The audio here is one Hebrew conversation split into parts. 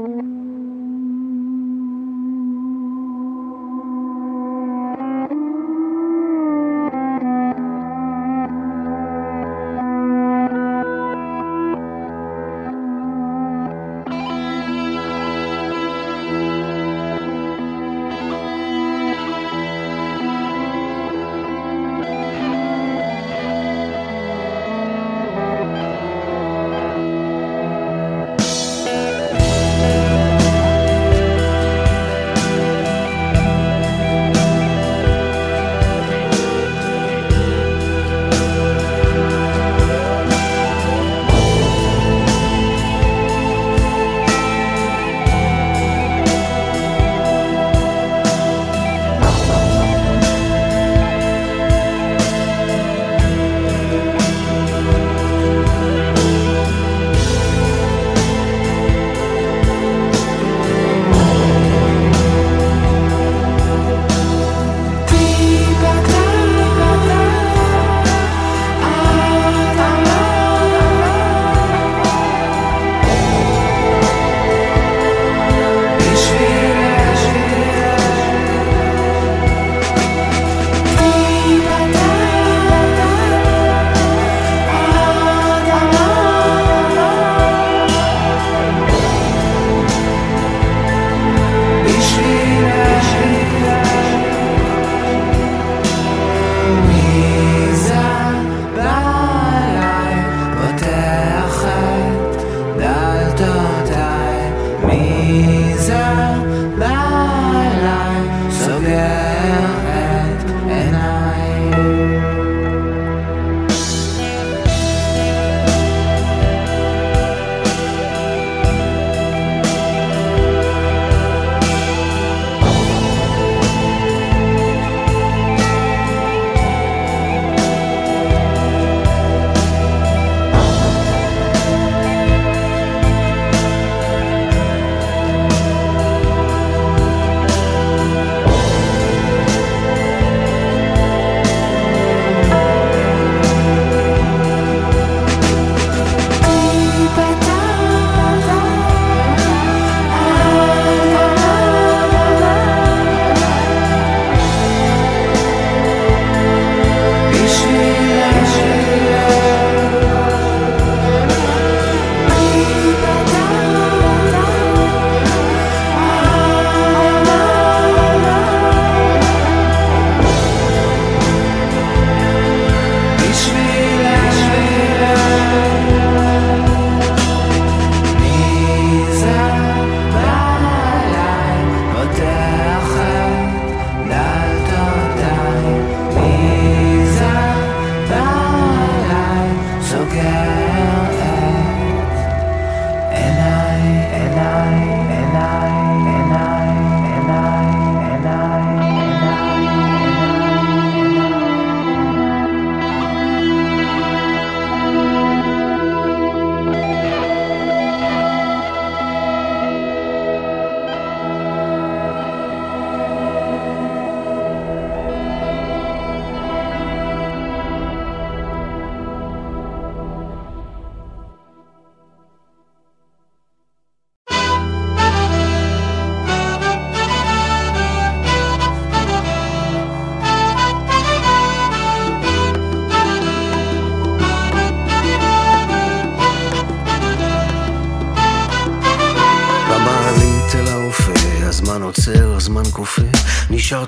Mm-hmm.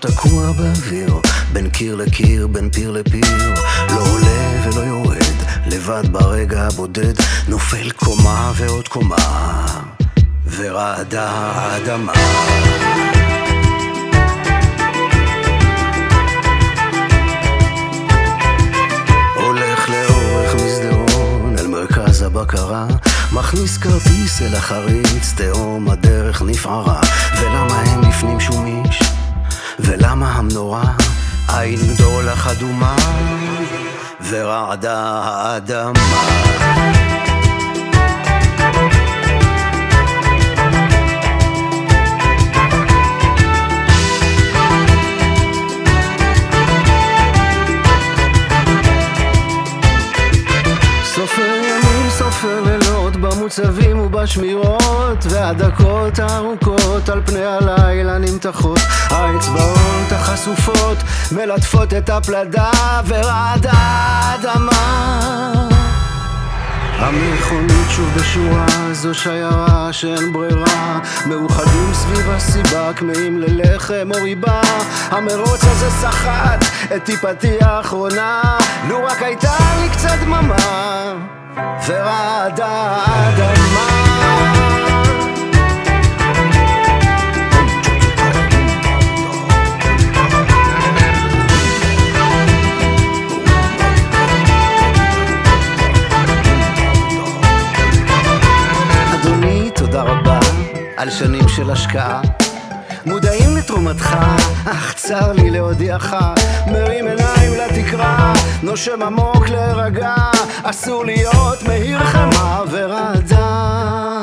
תקוע באוויר, בין קיר לקיר, בין פיר לפיר, לא עולה ולא יורד, לבד ברגע הבודד, נופל קומה ועוד קומה, ורעדה האדמה. הולך לאורך מסדרון אל מרכז הבקרה מכניס כרטיס אל החריץ, תהום הדרך נפערה ולמה הם לפנים שומיש? ולמה המנורה עין דולח אדומה ורעדה האדמה במרחבים ובשמירות והדקות הארוכות על פני הלילה נמתחות. האצבעות החשופות מלטפות את הפלדה ורעד האדמה. המכונית שוב בשורה, זו שיירה שאין ברירה. מאוחדים סביב הסיבה, כמהים ללחם או ריבה. המרוץ הזה סחט את טיפתי האחרונה. לו רק הייתה לי קצת דממה ורעדה האדמה על שנים של השקעה. מודעים לתרומתך, אך צר לי להודיעך, מרים עיניים לתקרה, נושם עמוק להירגע, אסור להיות מהיר חמה ורעדה.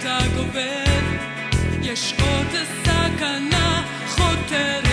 שקט הגובל, יש עוד סכנה חותרת.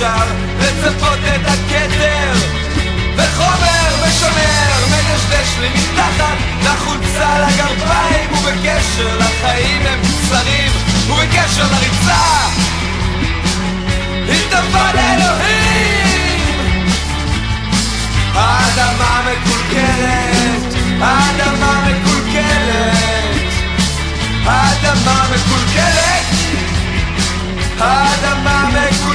אפשר לצפות את הכתר. וחומר משמר מדשדש לי מתחת לחולצה לגרביים ובקשר לחיים הם קצרים ובקשר לריצה. התאבד לאלוהים האדמה מקולקלת האדמה מקולקלת האדמה מקולקלת האדמה מקולקלת.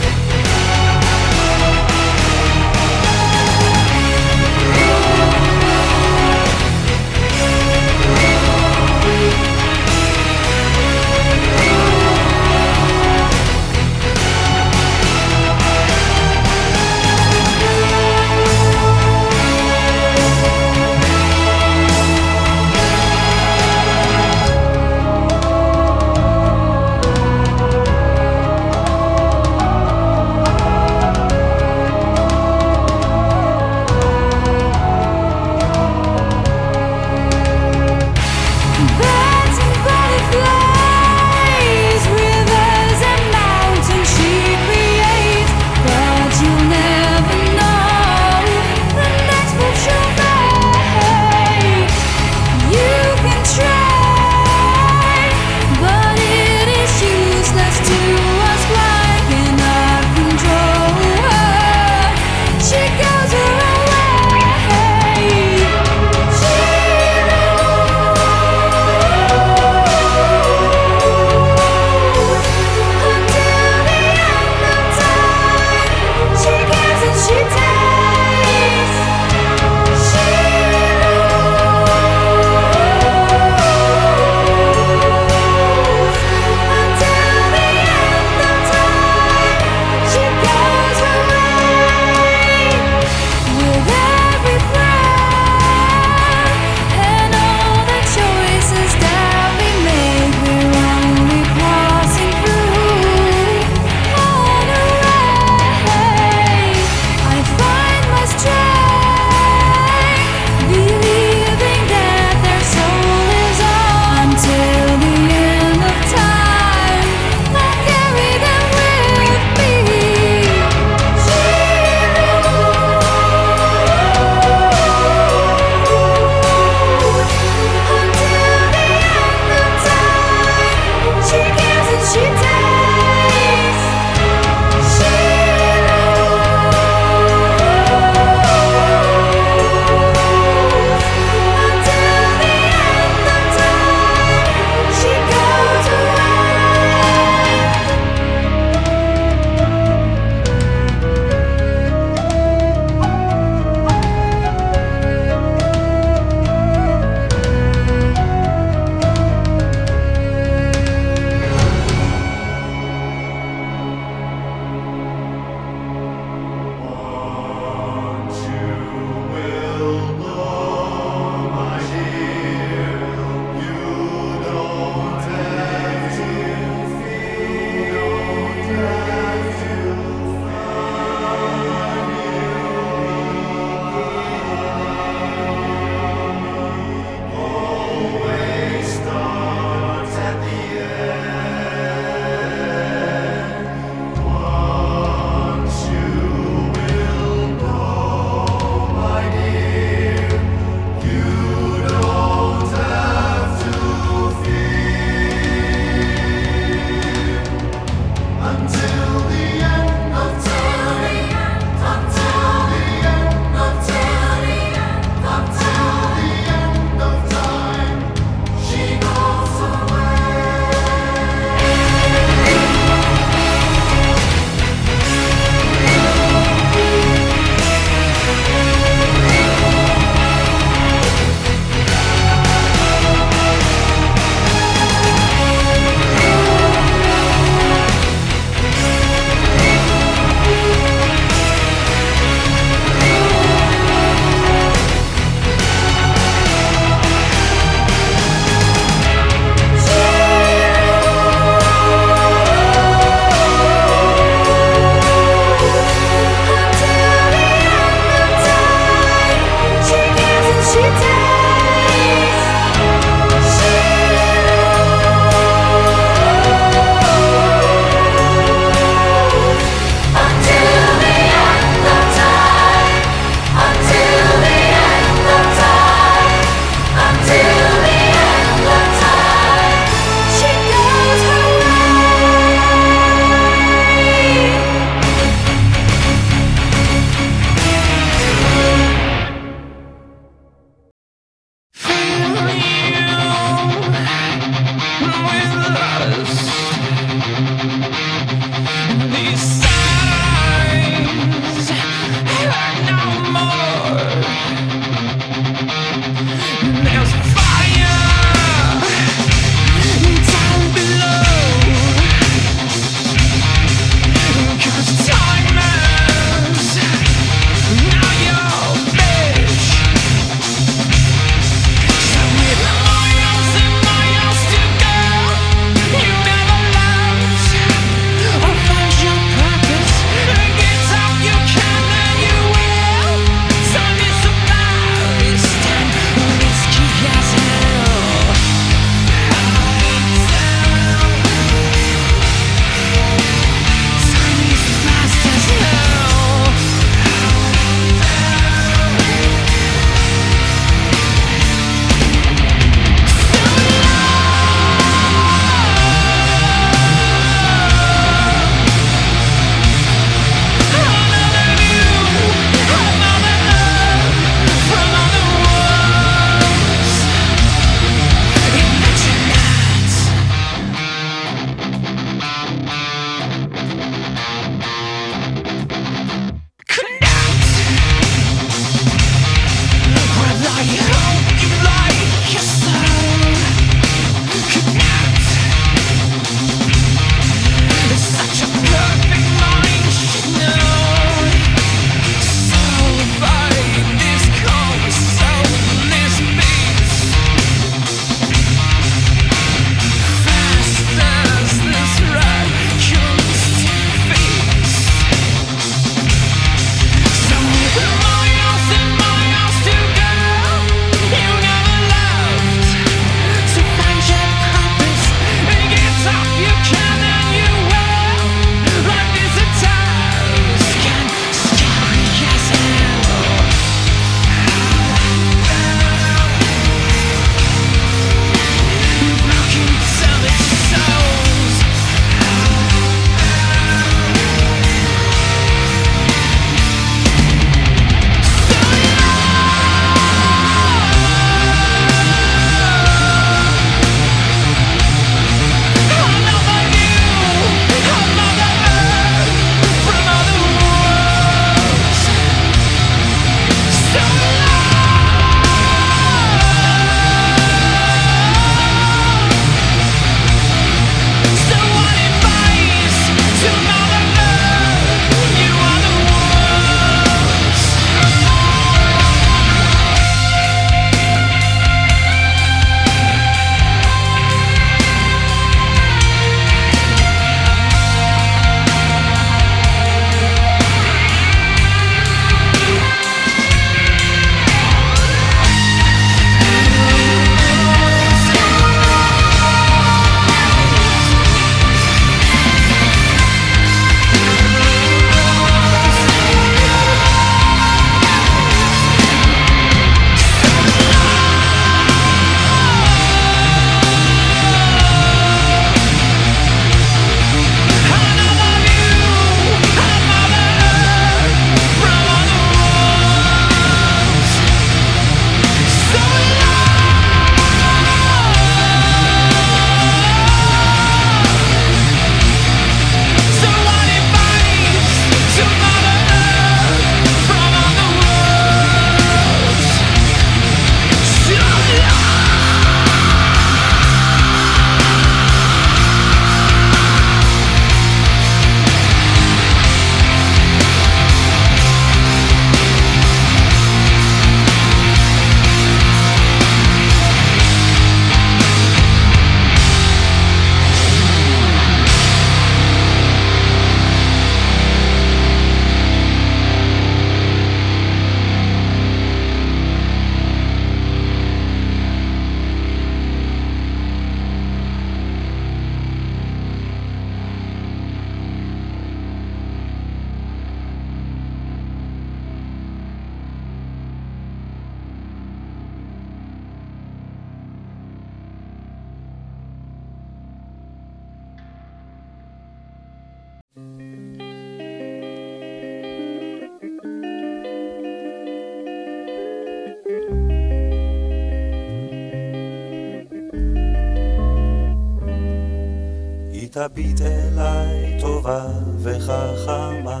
תביט אליי טובה וחכמה,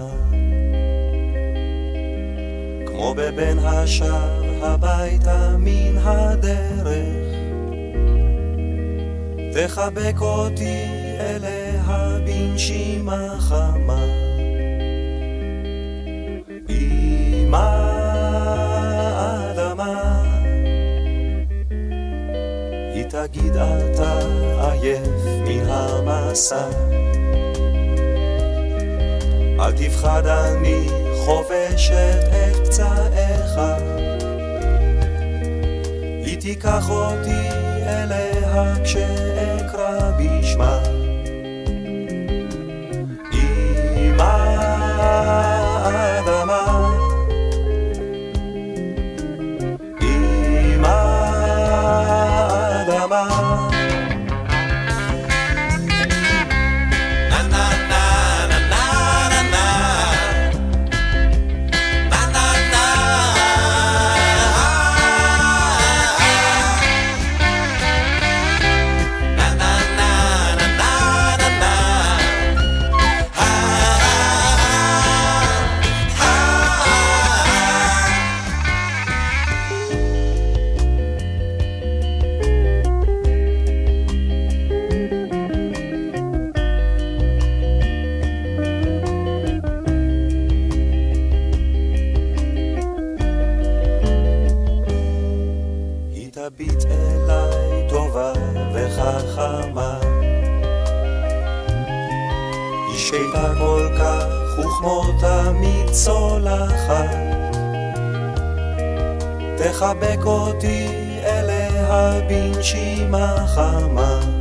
כמו בבין השאר הביתה מן הדרך. תחבק אותי אליה בנשימה חמה. עם האדמה. היא תגיד אתה עייף מן המסע. אל תפחד אני חובשת את פצעיך. היא תיקח אותי אליה כשאקרא בשמה. תביט אליי טובה וחכמה. היא שקטה כל כך וכמו תמיד צולחת. תחבק אותי אליה בנשימה חמה.